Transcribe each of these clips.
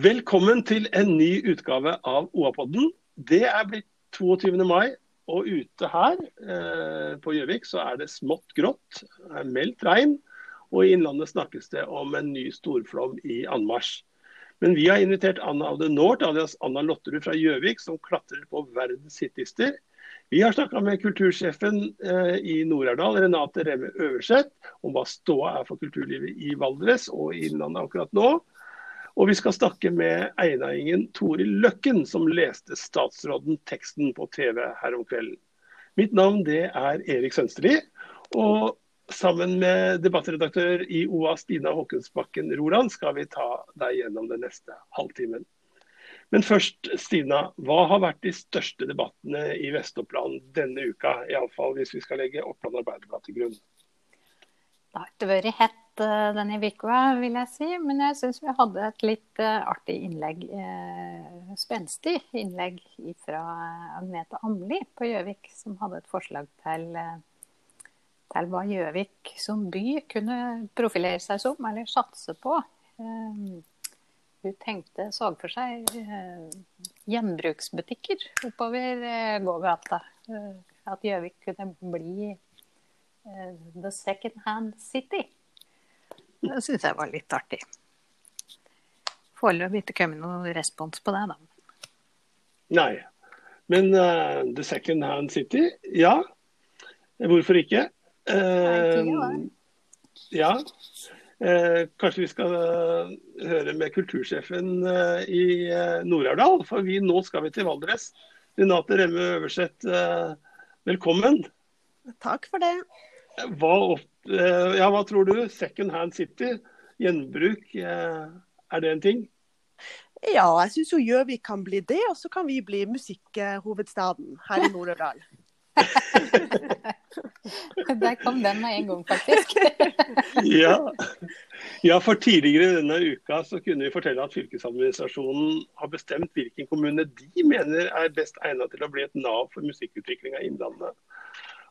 Velkommen til en ny utgave av OA-podden. Det er blitt 22. mai, og ute her eh, på Gjøvik så er det smått grått. Meldt regn, og i Innlandet snakkes det om en ny storflom i anmarsj. Men vi har invitert Anna of the North, alias Anna Lotterud fra Gjøvik, som klatrer på verdens hitlister. Vi har snakka med kultursjefen eh, i Nord-Aurdal, Renate Remme Øverseth, om hva ståa er for kulturlivet i Valdres og i Innlandet akkurat nå. Og vi skal snakke med einaingen Toril Løkken, som leste statsråden teksten på TV her om kvelden. Mitt navn det er Erik Sønsterli. Og sammen med debattredaktør i OA Stina Håkensbakken Roland skal vi ta deg gjennom den neste halvtimen. Men først, Stina. Hva har vært de største debattene i Vest-Oppland denne uka? Iallfall hvis vi skal legge Oppland Arbeiderblad til grunn. Det har ikke vært hett denne uka, vil jeg si. Men jeg syns vi hadde et litt uh, artig innlegg, uh, spenstig innlegg fra Agnete Amli på Gjøvik, som hadde et forslag til, uh, til hva Gjøvik som by kunne profilere seg som, eller satse på. hun tenkte, så for seg gjenbruksbutikker oppover gågata. at Gjøvik kunne bli the second hand city. Det syns jeg var litt artig. Foreløpig ikke kommet noen respons på det, da. Nei. Men uh, The Second Hand City, ja. Hvorfor ikke? Uh, ja. Uh, kanskje vi skal høre med kultursjefen i Nord-Aurdal, for vi, nå skal vi til Valdres. Renate Remme Øverseth, velkommen. Takk for det. Hva, ja, hva tror du? Second Hand City, gjenbruk, eh, er det en ting? Ja, jeg syns jo Gjøvik kan bli det, og så kan vi bli musikkhovedstaden her i Nord-Aurdal. Der kom den med en gang, faktisk. ja. ja. for tidligere denne uka så kunne vi fortelle at fylkesadministrasjonen har bestemt hvilken kommune de mener er best egnet til å bli et nav for musikkutvikling av Innlandet.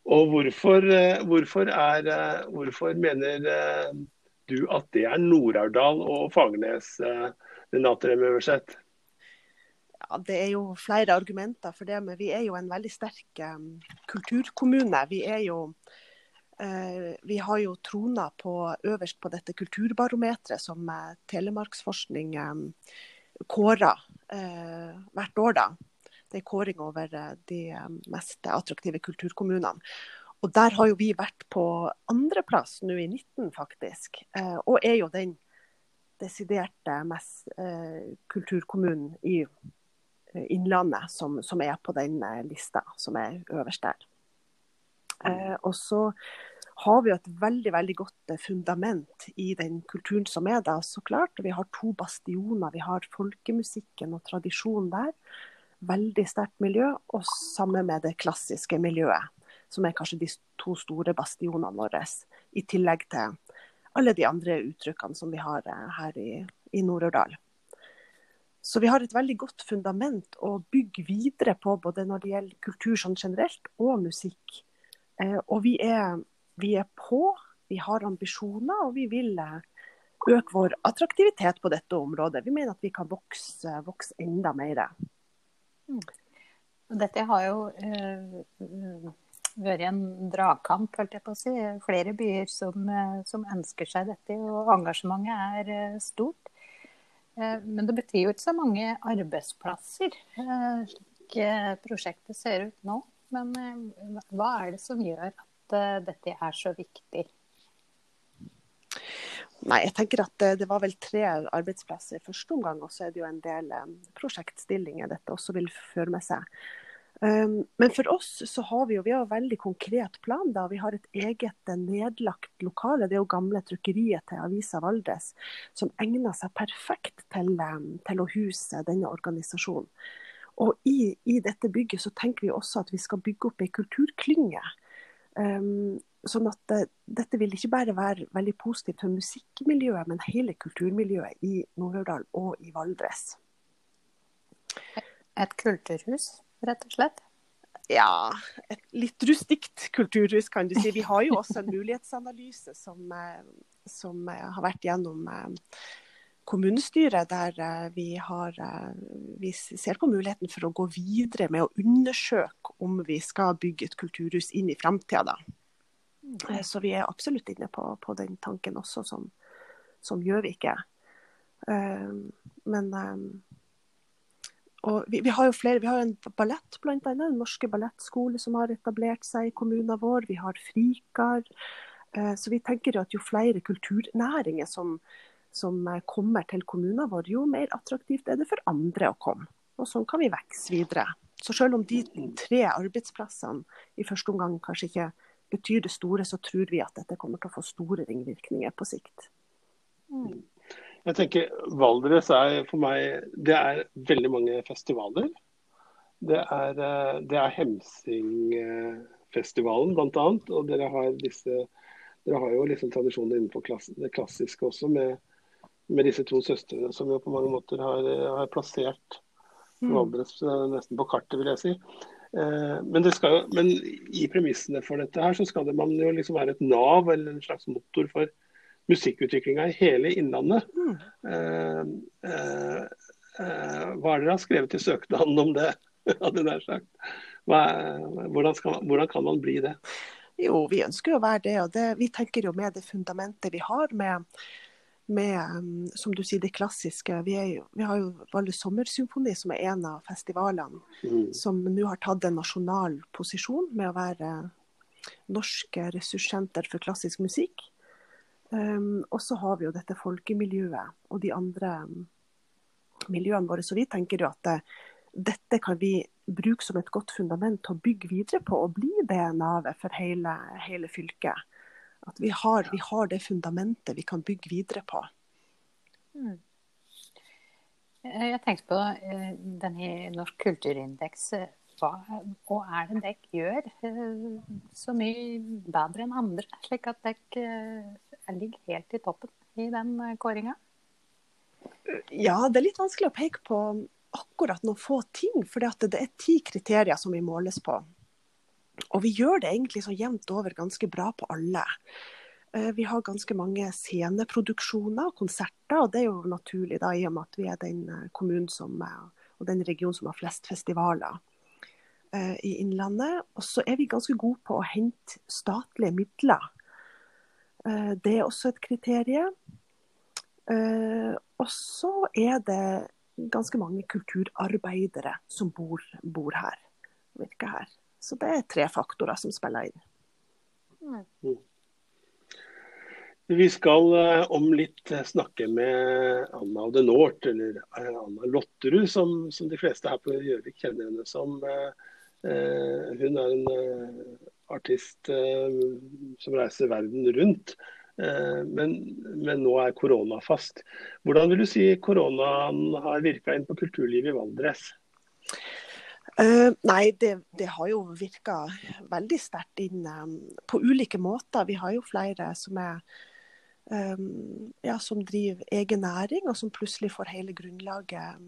Og hvorfor, eh, hvorfor, er, eh, hvorfor, mener eh, du at det er Nord-Aurdal og Fagernes, Renate Rem Øverseth? Ja, det er jo flere argumenter for det, men vi er jo en veldig sterk um, kulturkommune. Vi er jo uh, vi har jo trona på, øverst på dette kulturbarometeret som uh, Telemarksforskning um, kårer uh, hvert år. da det er kåring over eh, de eh, mest attraktive kulturkommunene. Og Der har jo vi vært på andreplass nå i 19, faktisk. Eh, og er jo den desiderte mest kulturkommunen i Innlandet som, som, er på den lista, som er øverst der. og så har vi et veldig veldig godt fundament i den kulturen som er der, så klart. Vi har to bastioner. Vi har folkemusikken og tradisjonen der veldig sterkt miljø, og sammen med det klassiske miljøet, som er kanskje de to store bastionene våre, i tillegg til alle de andre uttrykkene som vi har eh, her i, i Nord-Aurdal. Så vi har et veldig godt fundament å bygge videre på, både når det gjelder kultur sånn generelt og musikk. Eh, og vi er, vi er, på, vi har ambisjoner, og vi vil eh, øke vår attraktivitet på dette området. Vi mener at vi kan vokse, vokse enda mer. Dette har jo uh, vært en dragkamp, holdt jeg på å si. Flere byer som, uh, som ønsker seg dette, og engasjementet er uh, stort. Men det betyr jo ikke så mange arbeidsplasser, slik prosjektet ser ut nå. Men hva er det som gjør at dette er så viktig? Nei, jeg tenker at det, det, var vel tre arbeidsplasser i første omgang, og så er det jo en del um, prosjektstillinger dette også vil føre med seg. Um, men for oss så har vi jo vi har en veldig konkret plan. da, Vi har et eget nedlagt lokale. Det er jo gamle trykkeriet til Avisa Valdres, som egner seg perfekt til, um, til å huse denne organisasjonen. Og i, i, dette bygget så tenker vi også at vi skal bygge opp ei kulturklynge. Um, sånn at det, dette vil ikke bare være veldig positivt for musikkmiljøet, men hele kulturmiljøet i Nord-Aurdal og i Valdres. Et kulturhus, rett og slett? Ja, et litt rustikt kulturhus, kan du si. Vi har jo også en mulighetsanalyse som, eh, som eh, har vært gjennom kommunestyret, der eh, vi, har, vi ser på muligheten for å gå videre med å undersøke om vi skal bygge et kulturhus inn i framtida. Så vi er absolutt inne på, på den tanken også, som, som vi ikke. Men og vi, vi, har jo flere, vi har en ballett, blant annet, en norske ballettskole som har etablert seg i kommunen vår. Vi har Frikar. Eh, så vi tenker at jo flere kulturnæringer som, som kommer til kommunen vår, jo mer attraktivt er det for andre å komme. Og sånn kan vi vokse videre. Så selv om de tre arbeidsplassene i første omgang kanskje ikke betyr det store, så tror vi at dette kommer til å få store ringvirkninger på sikt. Mm. Jeg tenker Valdres er for meg Det er veldig mange festivaler. Det er, eh, det er Hemsingfestivalen bl.a. Og dere har, disse, dere har jo liksom tradisjoner innenfor klass, det klassiske også, med, med, disse to søstrene som jo på mange måter har, har plassert mm. Valdres eh, nesten på kartet, vil jeg si. Eh, men, jo, men, i premissene for dette her så skal det man jo liksom være et nav eller en slags motor for musikkutviklinga i hele Innlandet. Mm. Eh, eh, eh, hva er det dere har skrevet i søknaden om det? hadde nær sagt. Hvordan, skal, hvordan, kan man bli det? Jo, vi ønsker jo å være det. og det, Vi tenker jo med det fundamentet vi har med, med som du sier, det klassiske. Vi, jo, vi har jo Valdres Sommersymfoni, som er en av festivalene mm. som nå har tatt en nasjonal posisjon med å være norske ressurssenter for klassisk musikk. Um, og så har vi jo dette folkemiljøet og de andre um, miljøene våre. Så vi tenker jo at det, dette kan vi bruke som et godt fundament til å bygge videre på og bli det navet for hele, hele fylket. At vi har, vi har, det fundamentet vi kan bygge videre på. Mm. Jeg tenkte på den denne Norsk kulturindeks hva og er det dere gjør eh, så mye bedre enn andre, slik at dere eh, ligger helt i toppen i den eh, kåringa? Ja, det er litt vanskelig å peke på akkurat noen få ting. For det er ti kriterier som vi måles på. Og vi gjør det egentlig så jevnt over ganske bra på alle. Vi har ganske mange sceneproduksjoner og konserter, og det er jo naturlig da, i og med at vi er den kommunen som, og den regionen som har flest festivaler. Eh, i Innlandet. Og så er vi ganske gode på å hente statlige midler. Eh, det er også et kriterium. Eh, og så er det ganske mange kulturarbeidere som bor, bor her. Virker her. Så det er tre faktorer som spiller inn. Mm. Vi skal om litt snakke med Anna of the North, eller Anna Lotterud, som, som de fleste her på Gjøvik kjenner henne som. Eh, hun er en eh, artist eh, som reiser verden rundt. Men, men, nå er korona fast. Hvordan vil du si koronaen har virka inn på kulturlivet i Valdres? Uh, nei, det, det, har jo virka veldig sterkt inn um, på ulike måter. Vi har jo flere som, er, um, ja, som driver egen næring, og som plutselig får hele grunnlaget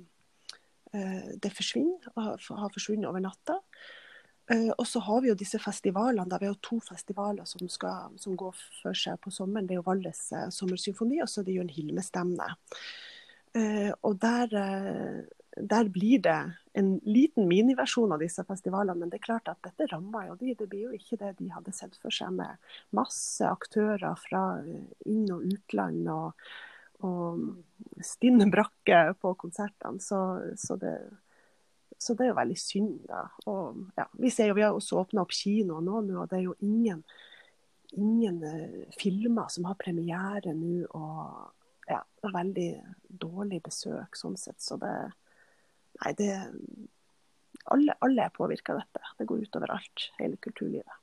uh, Det forsvinner, har forsvunnet over natta. Uh, og så har vi jo disse festivalene. da Vi har jo to festivaler som, skal, som går for seg på sommeren. Det er jo Valles sommersymfoni og så er det Jørn Hilme-stevne. Uh, og der, der, blir det en liten miniversjon av disse festivalene. Men det er klart at dette rammer jo de. Det blir jo ikke det de hadde sett for seg med masse aktører fra inn- og utland. og, og stinn brakke på konsertene. Så, så det så det er jo veldig synd. da. Og, ja, vi ser jo, vi har også åpna opp kinoer nå, og det er jo ingen, ingen uh, filmer som har premiere nå. Og ja, veldig dårlig besøk sånn sett. Så det Nei, det Alle, alle er påvirka av dette. Det går utover alt. Hele kulturlivet.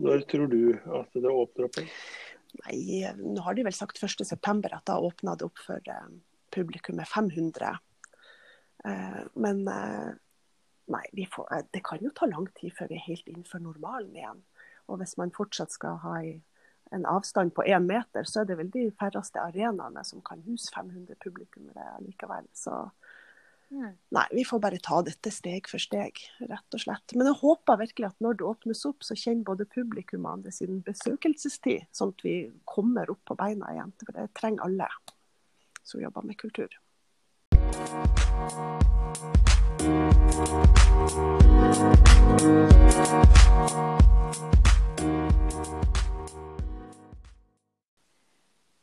Når tror du at det åpner opp? Nei, Nå har de vel sagt 1.9. at da åpna det opp for uh, publikum med 500 Eh, men eh, nei, får, eh, det kan jo ta lang tid før vi er helt innenfor normalen igjen. Og hvis man fortsatt skal ha en avstand på én meter, så er det vel de færreste arenaene som kan huse 500 publikummere likevel. Så mm. nei, vi får bare ta dette steg for steg, rett og slett. Men jeg håper virkelig at når det åpnes opp, så kjenner både publikum og andre sin besøkelsestid, sånn at vi kommer opp på beina igjen. For det trenger alle. som jobber med kultur.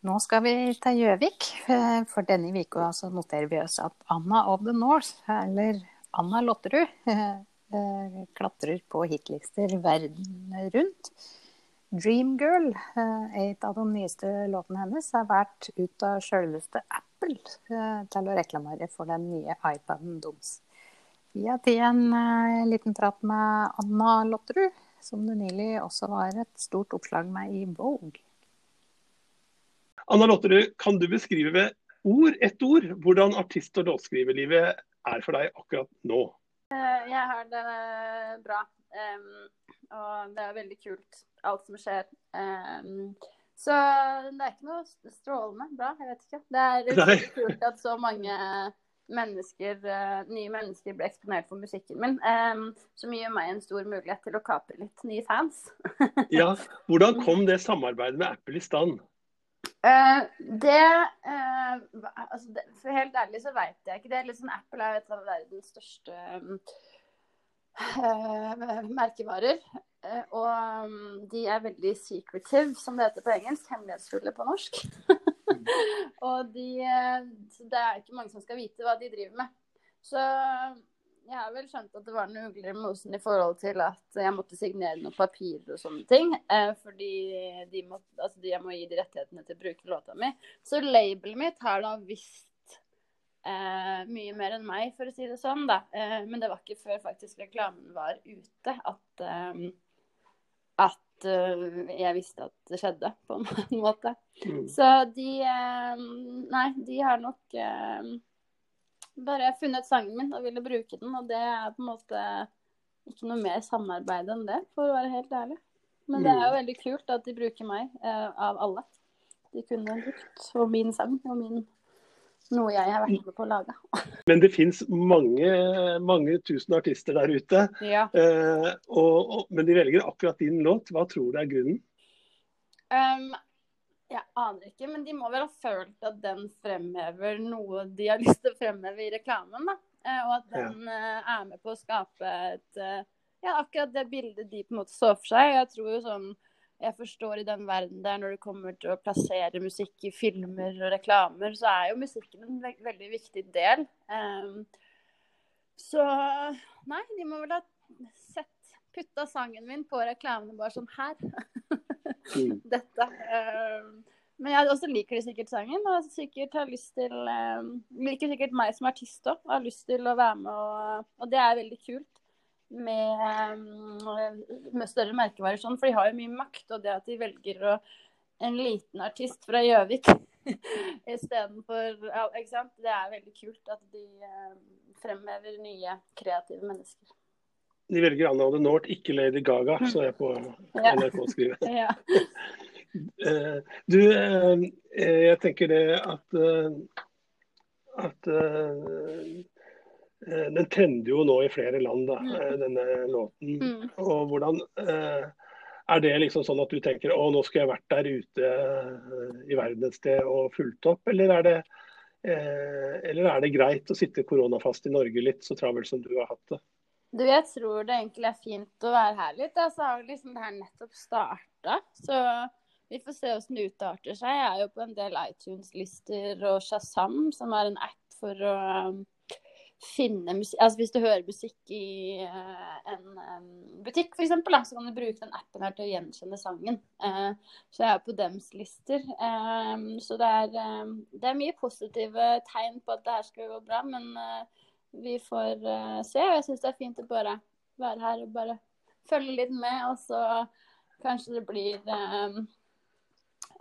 Nå skal vi til Gjøvik. eh, For denne uka noterer vi oss at Anna of the North, eller Anna Lotterud, eh, klatrer på hitlister verden rundt. Dreamgirl, eh, et av de nyeste låtene hennes, har vært ut av sjølveste Apple til å reklamere for den nye iPaden deres. Vi har tatt en liten prat med Anna Lotterud, som det nylig også var et stort oppslag med i Vogue. Anna Lotterud, kan du beskrive ved ord, ett ord, hvordan artist- og låtskriverlivet er for deg akkurat nå? Eh, Jeg har det bra. og det er veldig kult, alt som skjer. Så det er ikke noe strålende bra, jeg vet ikke. Det er utrolig kult at så mange mennesker, eh, nye mennesker ble eksponert for musikken min. som gir meg en stor mulighet til å kapre litt nye fans. Ja, Hvordan kom det samarbeidet med Apple i stand? Eh, det, uh, altså det For helt ærlig så veit jeg ikke. Det er sånn Apple er et av verdens største eh, merkevarer. Og um, de er veldig secretive, som det heter på engelsk. Hemmelighetsfulle på norsk. og de Det er ikke mange som skal vite hva de driver med. Så jeg har vel skjønt at det var noen ugler i mosen i forhold til at jeg måtte signere noen papirer og sånne ting. Eh, fordi de må, altså de, jeg må gi de rettighetene til å bruke låta mi. Så labelet mitt har da visst eh, mye mer enn meg, for å si det sånn. da. Eh, men det var ikke før faktisk reklamen var ute at, eh, at eh, jeg visste at det skjedde, på en måte. Mm. Så de eh, Nei, de har nok bare funnet sangen min og ville bruke den, og det er på en måte ikke noe mer samarbeid enn det, for å være helt ærlig. Men det er jo veldig kult at de bruker meg, eh, av alle. De kunne brukt og min sang og min noe jeg har vært med på å lage. Men det fins mange, mange tusen artister der ute. Ja. Eh, og, og, men de velger akkurat din låt. Hva tror du er grunnen? Um, jeg aner ikke, men de må vel ha følt at den fremhever noe de har lyst til å fremheve i reklamen. da. Eh, og at den ja. er med på å skape et eh, Ja, akkurat det bildet de på en måte så for seg. Jeg tror jo sånn Jeg forstår i den verden der når det kommer til å plassere musikk i filmer og reklamer, så er jo musikken en ve veldig viktig del. Um, så nei, de må vel ha sett Putta sangen min på reklamene bare sånn her. Mm. dette. Eh, men jeg også liker de sikkert sangen, og sikkert har lyst til eh, Liker sikkert meg som artist òg, og har lyst til å være med. Og, og det er veldig kult med, eh, med større merkevarer sånn, for de har jo mye makt. Og det at de velger å, en liten artist fra Gjøvik istedenfor ja, Ikke sant. Det er veldig kult at de fremhever nye, kreative mennesker. De velger Anna of the North, ikke Lady Gaga, så jeg på NRK-skrivet. Ja. Eh, du, eh, jeg tenker det at eh, at den trender jo nå i flere land, da, Mm. denne låten. Mm. Og hvordan Er det liksom sånn at du tenker å, nå skulle jeg vært der ute i verden et sted og fulgt opp, eller er det eller er det greit å sitte koronafast i Norge litt, så travelt som du har hatt det? Du, jeg tror det egentlig er fint å være her litt. Jeg Så har liksom det her nettopp starta. Så vi får se hvordan det utarter seg. Jeg er jo på en del iTunes-lister og Shazam, som er en app for å um, finne musikk Altså hvis du hører musikk i uh, en um, butikk, f.eks., så kan du bruke den appen her til å gjenkjenne sangen. Uh, så jeg er på dems lister. Um, så det er, um, det er mye positive tegn på at det her skal gå bra, men eh, vi får uh, se. Og jeg syns det er fint å bare være her og bare følge litt med. Og så kanskje det blir um,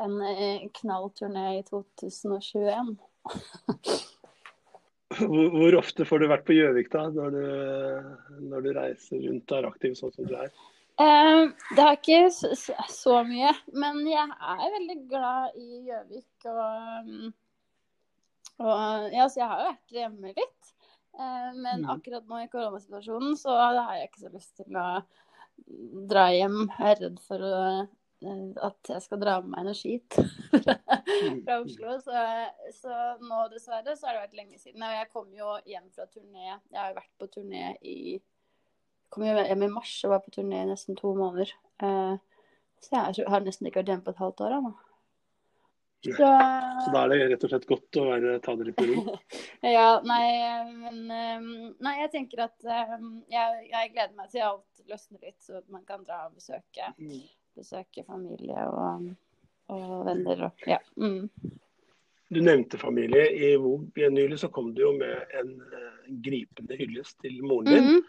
en eh, knallturné i 2021. Hvor, hvor ofte får du vært på Gjøvik da, når du, når du reiser rundt og er aktiv sånn som du er? Um, det har ikke så, så- mye, men jeg er veldig glad i Gjøvik. Og, um, og ja, så jeg har jo vært hjemme litt. Eh, men Mm. akkurat nå i koronasituasjonen så har jeg ikke så lyst til å dra hjem. Jeg er redd for å eh, at jeg skal dra med meg noe skit fra Oslo. Så, så, nå dessverre så har det vært lenge siden. Og jeg kom jo hjem fra turné. Jeg har jo vært på turné i kom hjem i mars og var på turné i nesten to måneder. Eh, så jeg har nesten ikke vært hjemme på et halvt år ennå. Så, så, da er det rett og slett godt å være, ta det litt med ro? ja, nei, men Nei, jeg tenker at jeg, jeg, gleder meg til alt løsner litt, så man kan dra og besøke, mm. besøke familie og, og, venner og ja. Mm. Du nevnte familie. I Vog nylig så kom du jo med en uh, gripende hyllest til moren din. Mm -hmm.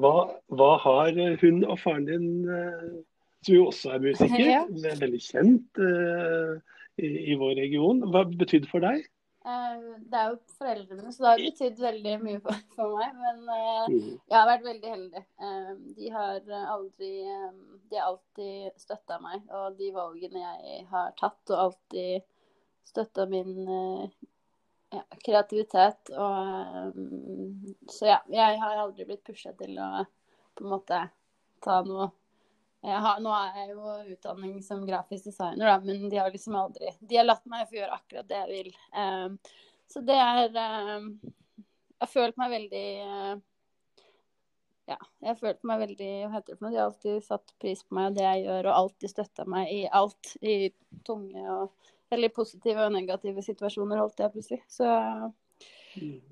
hva, hva, har hun og faren din, uh, som jo også er musiker, ja. veldig kjent uh, i, i, vår region, hva betydde for deg? det er jo foreldrene så det har betydd veldig mye for, for meg. Men mm. jeg har vært veldig heldig. de har aldri De har alltid støtta meg, og de valgene jeg har tatt, og alltid støtta min eh, ja, kreativitet. Og, um, så ja, jeg har aldri blitt pusha til å på en måte ta noe har, Nå er jeg jo utdanning som grafisk designer, da, men de har liksom aldri De har latt meg få gjøre akkurat det jeg vil. Um, så det er um, Jeg har følt meg veldig uh, ja, jeg har følt meg veldig hva heter det for noe, De har alltid satt pris på meg og det jeg gjør, og alltid støtta meg i alt. I tunge og veldig positive og negative situasjoner, holdt jeg plutselig. Så.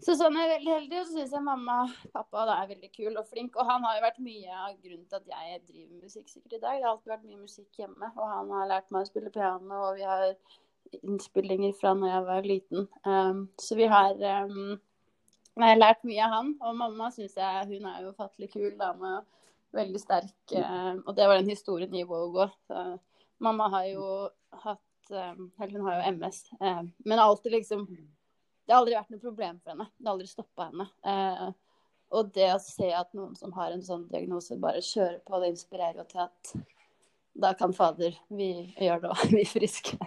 Så sånn er jeg veldig heldig. Og så syns jeg mamma og pappa da, er veldig kul og flink. Og han har jo vært mye av grunnen til at jeg driver med musikk sikkert i dag. Det har alltid vært mye musikk hjemme, og han har lært meg å spille piano, og vi har innspillinger fra når jeg var liten. Um, så vi har um, jeg har lært mye av han. Og mamma syns jeg hun er jo fattelig kul dame. Veldig sterk. Uh, og det var den historien i Vogue òg. Mamma har jo hatt Ehm, eller hun har jo MS. Ehm, men alltid liksom Det har aldri vært noe problem for henne. Det har aldri stoppa henne. Eh, og det å se at noen som har en sånn diagnose, bare kjører på, det inspirerer jo til at da kan fader vi gjøre det, og vi er friske.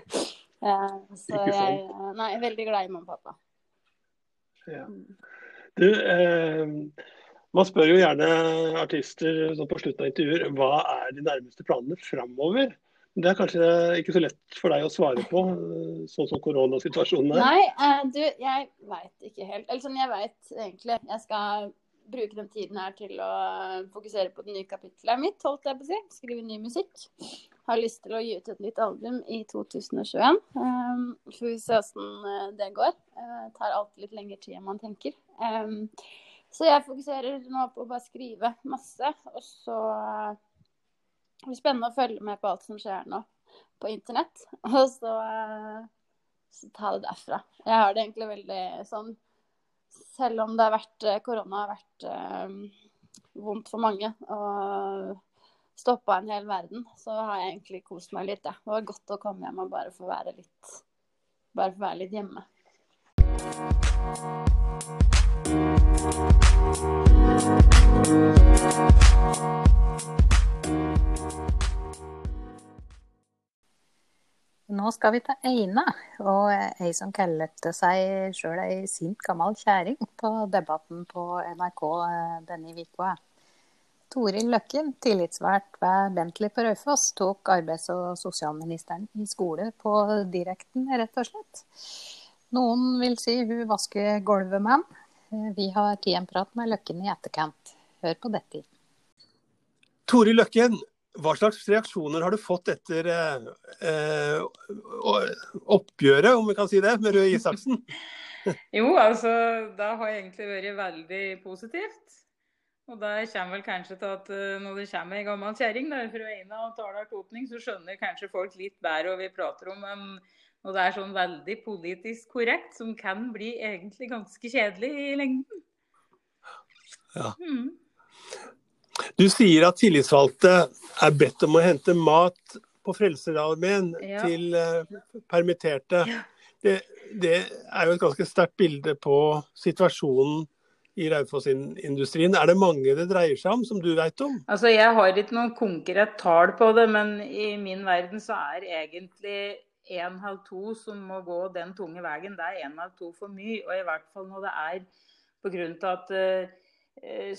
Så jeg nei, er veldig glad i mamma og pappa. Ja. Du, eh, man spør jo gjerne artister sånn på slutten av intervjuer hva er de nærmeste planene framover? Det er kanskje ikke så lett for deg å svare på, sånn som koronasituasjonen er? Nei, uh, du, jeg veit ikke helt. Eller sånn, jeg veit egentlig. Jeg skal bruke den tiden her til å fokusere på det nye kapitlet mitt, holdt jeg på å si. Skrive ny musikk. Har lyst til å gi ut et nytt album i 2021. Um, får vi se åssen eh, det går. Uh, tar alltid litt lengre tid enn man tenker. Um, så jeg fokuserer nå på å bare skrive masse, og så det blir spennende å følge med på alt som skjer nå på internett. Og så, eh, så ta det derfra. Jeg har det egentlig veldig sånn Selv om det har vært eh, korona har vært um, vondt for mange og stoppa en hel verden, så har jeg egentlig kost meg litt. Ja. Det var godt å komme hjem og bare få være litt, bare få være litt hjemme. Nå skal vi til Eina, og ei som kalte seg sjøl ei sint gammel kjerring på Debatten på NRK eh, denne uka. Toril Løkken, tillitsvalgt ved Bentley på Raufoss, tok arbeids- og sosialministeren i skole på direkten, rett og slett. Noen vil si hun vasker gulvet med han. Eh, vi har tatt en prat med Løkken i etterkant. Hør på dette. Toril Løkken, hva slags reaksjoner har du fått etter eh, eh oppgjøret, om vi kan si det, med Røe Isaksen? jo, altså det har egentlig vært veldig positivt. Og det kommer vel kanskje til at uh, når det kommer ei gammel kjerring fra Eina og taler til åpning, så skjønner kanskje folk litt bedre hva vi prater om. Men når det er sånn veldig politisk korrekt, som kan bli egentlig ganske kjedelig i lengden. Ja. Mm. Du sier at tillitsvalgte er bedt om å hente mat på Frelsesarmeen ja. til uh, permitterte. Ja. Det, det, er jo et ganske sterkt bilde på situasjonen i Raufoss-industrien. Er det mange det dreier seg om, som du vet om? Altså, Jeg har ikke noen konkret tall på det, men i min verden så er egentlig én halv to som må gå den tunge veien, det er én halv to for mye. Og i hvert fall når det er på grunn til at eh,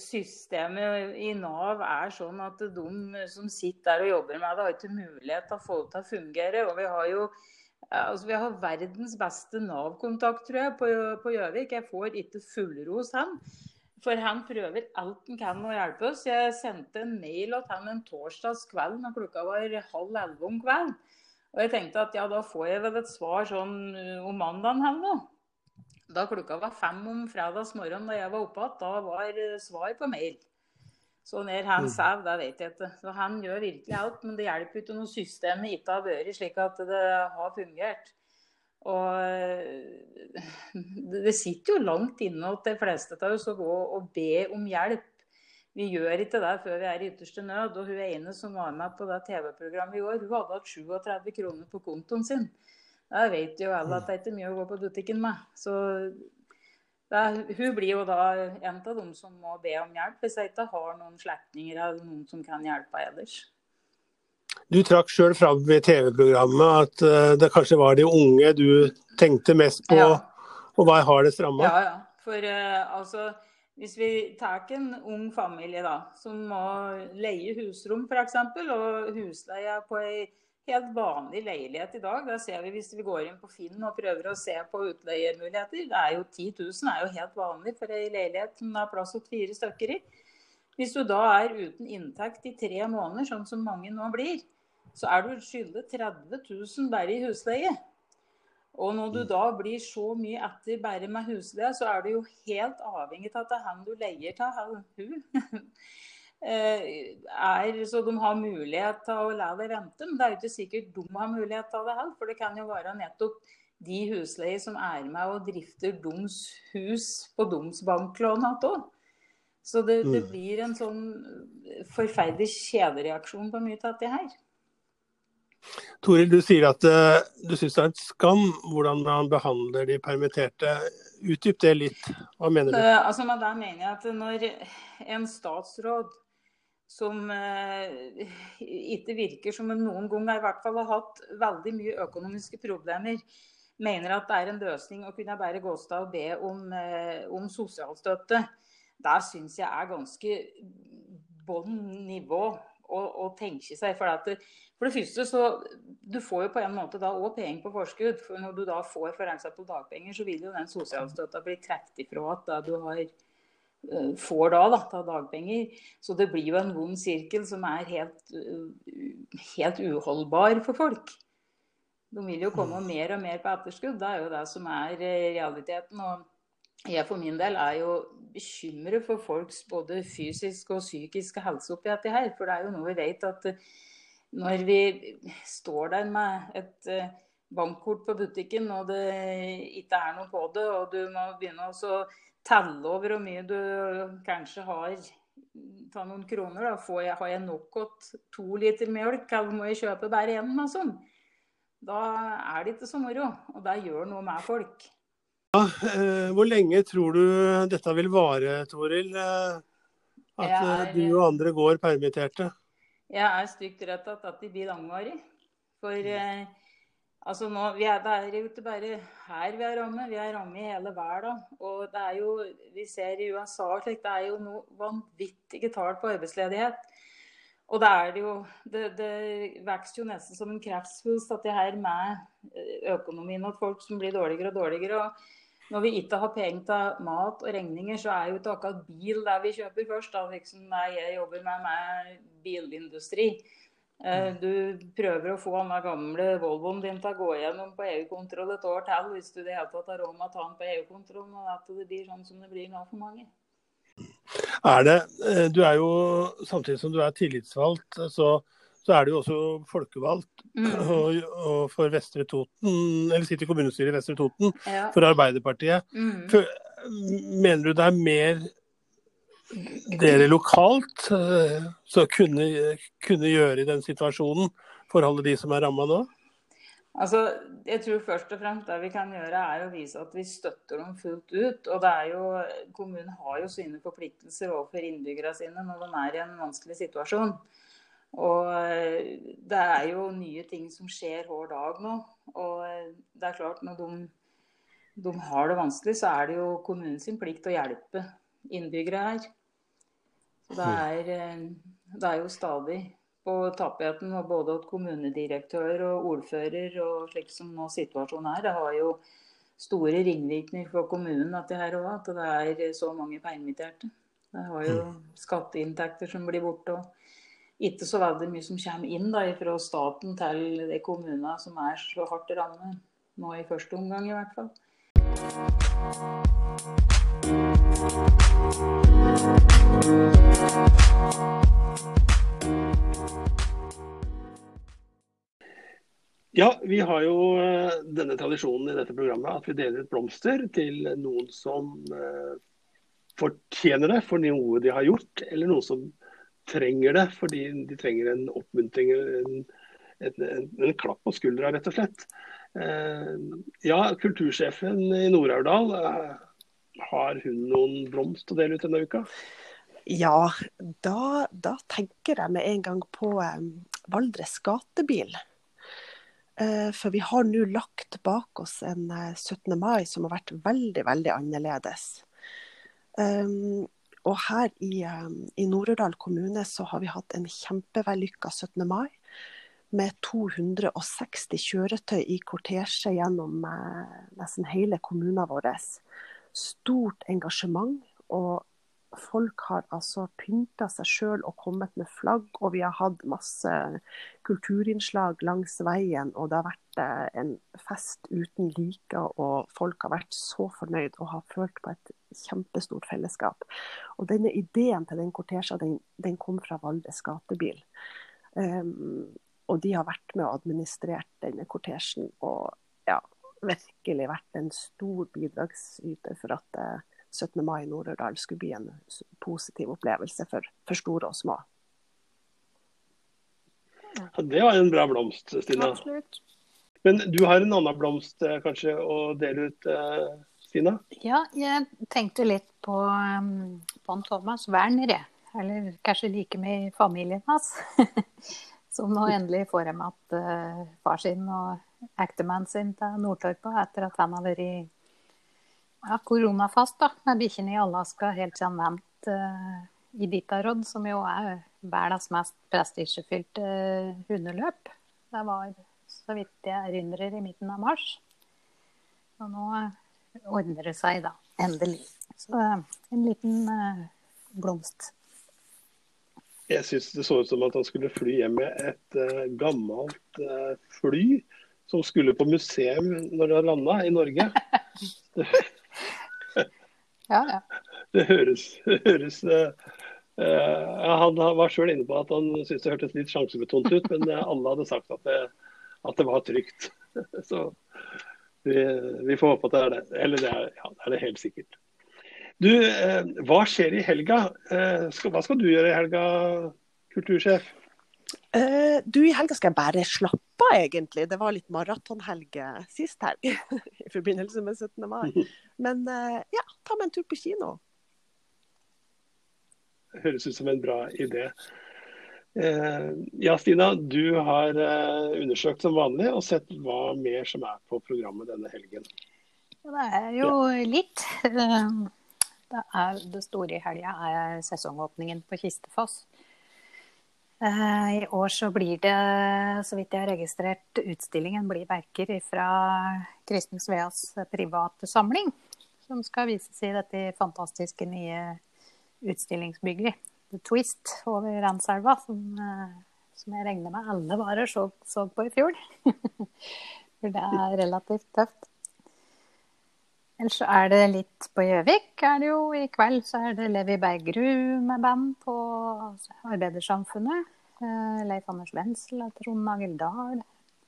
systemet i Nav er sånn at de som sitter der og jobber med det, har ikke mulighet til å få det til å fungere. Og vi har jo altså vi har verdens beste Nav-kontakt, tror jeg, på Gjøvik. Jeg får ikke fullros han. For han prøver alt han kan å hjelpe oss. Jeg sendte en mail til han en torsdags kveld når klokka var halv elleve om kvelden. Og jeg tenkte at ja, da får jeg vel et svar sånn uh, om mandagen her nå. Da klokka var fem om fredagsmorgenen da jeg var oppe igjen, da var uh, svar på mail. Så når han mm. sover, det vet jeg ikke. Så han gjør virkelig alt. Men det hjelper ikke når systemet ikke har vært slik at det har fungert. Og det sitter jo langt inne hos de fleste av oss å gå og be om hjelp. Vi gjør ikke det før vi er i ytterste nød. Og hun ene som var med på det TV-programmet i år, hun hadde hatt 37 kroner på kontoen sin. Da vet jo alle at det er ikke mye å gå på butikken med. Så det, hun blir jo da en av dem som må be om hjelp, hvis jeg ikke har noen slektninger eller noen som kan hjelpe ellers. Du trakk sjøl fram i TV-programmet at uh, det kanskje var de unge du tenkte mest på, ja. og hva hardest ramma? Ja, ja. For uh, altså, hvis vi tar en ung familie da, som må leie husrom f.eks., og husleia på ei helt vanlig leilighet i dag, da ser vi hvis vi går inn på Finn og prøver å se på utleiemuligheter, det er jo 10 000 er jo helt vanlig for ei leilighet som det er plass til fire stykker i. Hvis du da er uten inntekt i tre måneder, sånn som mange nå blir, så er du skyldig 30 000 bare i husleie. Og når du da blir så mye etter bare med husleie, så er du jo helt avhengig av at det er han du leier av, hun. Eh, er, så de har mulighet til å la det vente. Men det er jo ikke sikkert de har mulighet til det heller. For det kan jo være nettopp de husleier som er med og drifter deres hus på deres banklån igjen. Så det, det, mm. blir en sånn forferdelig kjedereaksjon på mye av dette her. Toril, du sier at uh, du syns det er en skam hvordan man behandler de permitterte. Utdyp det litt. Hva mener du? Uh, altså, med det mener jeg at når en statsråd som eh, ikke virker som en noen gang i hvert fall har hatt veldig mye økonomiske problemer, mener at det er en løsning å kunne bare gå av og be om, om sosialstøtte, det syns jeg er ganske bånn nivå å, å tenke seg. For, at, for, det første så Du får jo på en måte da òg penger på forskudd. For når du da får f.eks. dagpenger, så vil jo den sosialstøtta bli trukket ifra at da du har eh, får da, da ta dagpenger. Så det blir jo en vond sirkel som er helt, helt uholdbar for folk. De vil jo komme mer og mer på etterskudd. Det er jo det som er eh, realiteten. og jeg for min del er jo bekymret for folks både fysiske og psykiske helse oppi dette her. For det er jo noe vi vet at eh, når vi står der med et eh, bankkort på butikken og det ikke er noe på det, og du må begynne å telle over hvor mye du kanskje har ta noen kroner, da. Får jeg, har jeg nok til to liter melk, eller må jeg kjøpe bare én? Sånn? Da er det ikke så moro. Og det gjør noe med folk. Eh, hvor lenge tror du dette vil vare, Toril? Eh, at er, eh, du og andre går permitterte? Jeg er stygt redd at det blir langvarig. For eh, altså nå, er, det er jo ikke bare her vi er rammet, vi er rammet i hele verden. Og det er jo, vi ser i USA slik, det er jo noe vanvittige tall på arbeidsledighet. Og det er det jo Det, det vokser jo nesten som en kreftsvulst, dette her med økonomien og folk som blir dårligere og dårligere. og når vi ikke har penger til mat og regninger, så er jo ikke akkurat bil der vi kjøper først. Da. Liksom, jeg jobber med, med bilindustri. Eh. Du prøver å få den gamle Volvoen din til å gå gjennom på EU-kontroll et år til hvis du i det hele tatt har råd med å ta den på EU-kontroll. Og at det blir sånn som det blir nå for mange. Er det, eh, Du er jo, samtidig som du er tillitsvalgt, så så er du jo også folkevalgt mm. og, og for Vestre Toten, eller sitter i kommunestyret i Vestre Toten ja. for Arbeiderpartiet. Mm. For, mener du det er mer dere lokalt uh, så kunne, kunne, gjøre i den situasjonen for alle de som er ramma nå? Altså, jeg tror først og fremst det vi kan gjøre, er å vise at vi støtter dem fullt ut. Og det er jo, Kommunen har jo sine forpliktelser overfor innbyggerne sine når de er i en vanskelig situasjon. Og eh, det er jo nye ting som skjer hver dag nå. Og eh, det er klart, når de, de har det vanskelig, så er det jo kommunens plikt å hjelpe innbyggere her. Det er, eh, det er jo stadig på tapeten og både at kommunedirektør og ordfører og slik som nå situasjonen er. Det har jo store ringvirkninger for kommunen dette her òg, at det er så mange permitterte. Det har jo skatteinntekter som blir borte. og ikke så veldig mye som kommer inn da, fra staten til de kommunene som er så hardt rammet. Nå i første omgang, i hvert fall. Ja, vi har jo eh, denne tradisjonen i dette programmet at vi deler ut blomster til noen som eh, fortjener det for noe de har gjort, eller noen som trenger det fordi de trenger en oppmuntring en, en, en, klapp på skuldra, rett og slett. Eh, ja, kultursjefen i Nord-Aurdal, har hun noen blomst å dele ut denne uka? Ja, da, da tenker jeg med en gang på um, Valdres gatebil. Eh, for vi har nå lagt bak oss en 17. Eh, mai som har vært veldig, veldig annerledes. Um, og her i, um, i Nord-Ørdal kommune så har vi hatt en kjempevellykka 17. mai. Med 260 kjøretøy i kortesje gjennom eh, nesten hele kommunen vår. Stort engasjement. Og folk har altså pynta seg sjøl og kommet med flagg, og vi har hatt masse kulturinnslag langs veien. Og det har vært eh, en fest uten like, og folk har vært så fornøyd og har følt på et kjempestort fellesskap. Og denne ideen til den kortesja, den, den, kom fra Valdres gatebil. Um, og de har vært med og administrert denne kortesjen, og ja, virkelig vært en stor bidragsyter for at uh, 17. mai i Nord-Ørdal skulle bli en positiv opplevelse for, for store og små. Det var en bra blomst, Stina. Absolutt. Men du har en annen blomst eh, kanskje å dele ut, eh, Stina? Ja, jeg tenkte litt på, um, på Thomas Werner, Eller kanskje like med familien hans. Som nå endelig får dem at uh, far sin og ektemannen sin til Nordtorpa etter at han har vært ja, koronafast da, med bikkjene i Alaska helt siden vent uh, i Ditarod, som jo er verdens mest prestisjefylte uh, hundeløp. Det var, så vidt jeg erindrer, i midten av mars. Og nå uh, ordner det seg, da. Endelig. Så uh, en liten uh, blomst. Jeg syns det så ut som at han skulle fly hjem med et uh, gammelt fly som skulle på museum når det landa i Norge. Ja, ja. Det høres, høres uh, Han var sjøl inne på at han syntes det hørtes litt sjansebetont ut, men eh, alle hadde sagt at det, at det var trygt. Så vi, vi, får håpe at det er det. Eller det er, ja, det er det helt sikkert. Du, uh, hva skjer i helga? Skal, hva skal du gjøre i helga, kultursjef? Uh, du, I helga skal jeg bare slappe av, egentlig. Det var litt maratonhelg sist helg i forbindelse med 17. mai. Men uh, ja, ta meg en tur på kino. Høres ut som en bra idé. Uh, ja, Stina, du har undersøkt som vanlig og sett hva mer som er på programmet denne helgen. Det er jo ja. litt. Det, er, det store i helga er sesongåpningen på Kistefoss. Eh, I år så blir det, så vidt jeg har registrert, utstillingen blir verker fra Kristen Sveas private samling. Som skal vises i dette fantastiske nye utstillingsbygget. The Twist over Randselva, som, eh, som, jeg regner med alle varer så, så på i fjor. For det er relativt tøft. Ellers så er det litt på Gjøvik. er det jo I kveld så er det Levi Bergerud med band på Arbeidersamfunnet. Eh, Leif Anders Wendsel og Trond Nagel Dahl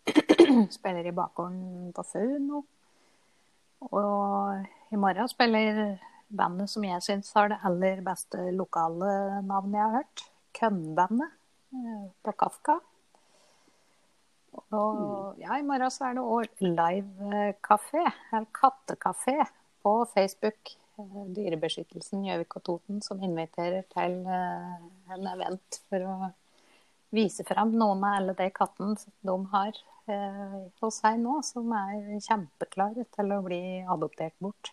spiller i bakgården på Fauno. Og i morgen spiller bandet som jeg syns har det aller beste lokale navnet jeg har hørt. Kønnbandet eh, på Kafka. Og ja, i morgen så er det òg livekafé, eller kattekafé, på Facebook. Eh, Dyrebeskyttelsen Gjøvik og Toten som inviterer til en event for å vise frem noen av alle de kattene de har eh, hos seg nå, som er kjempeklare til å bli adoptert bort.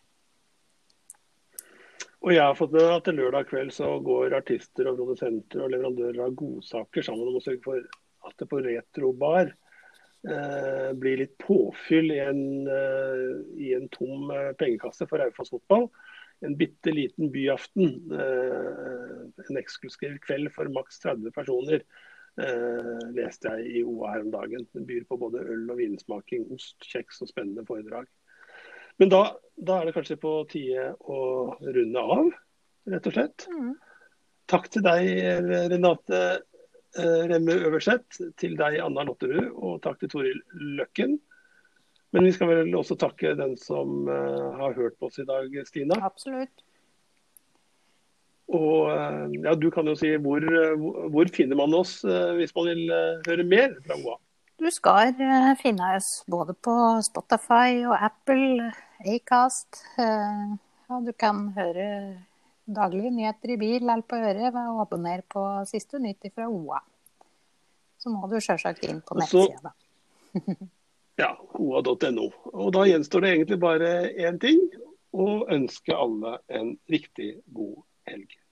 Og jeg har fått med at til lørdag kveld så går artister og produsenter og leverandører av godsaker sammen om å sørge for at det på Retrobar eh, blir litt påfyll i en, eh, i en tom eh, pengekasse for Raufoss fotball. En bitte liten byaften. Eh, en eksklusiv kveld for maks 30 personer. Eh, leste jeg i OA her om dagen. Den byr på både øl og vinsmaking, ost, kjeks og spennende foredrag. Men da, da er det kanskje på tide å runde av, rett og slett. Mm. Takk til deg, Renate eh, Remme Øverseth, til deg, Anna Lotterud, og takk til Toril Løkken. Men vi skal vel også takke den som eh, har hørt på oss i dag, Stina. Absolutt. Og eh, ja, du kan jo si hvor, eh, hvor finner man oss eh, hvis man vil høre mer fra OA? Du skal finne oss både på Spotify og Apple, Acast. Ja, du kan høre daglige nyheter i bil eller på øret ved å abonnere på siste nytt fra OA. Så må du selvsagt inn på nettsida. Ja, oa.no. Og da gjenstår det egentlig bare én ting. Å ønske alle en riktig god Thank you.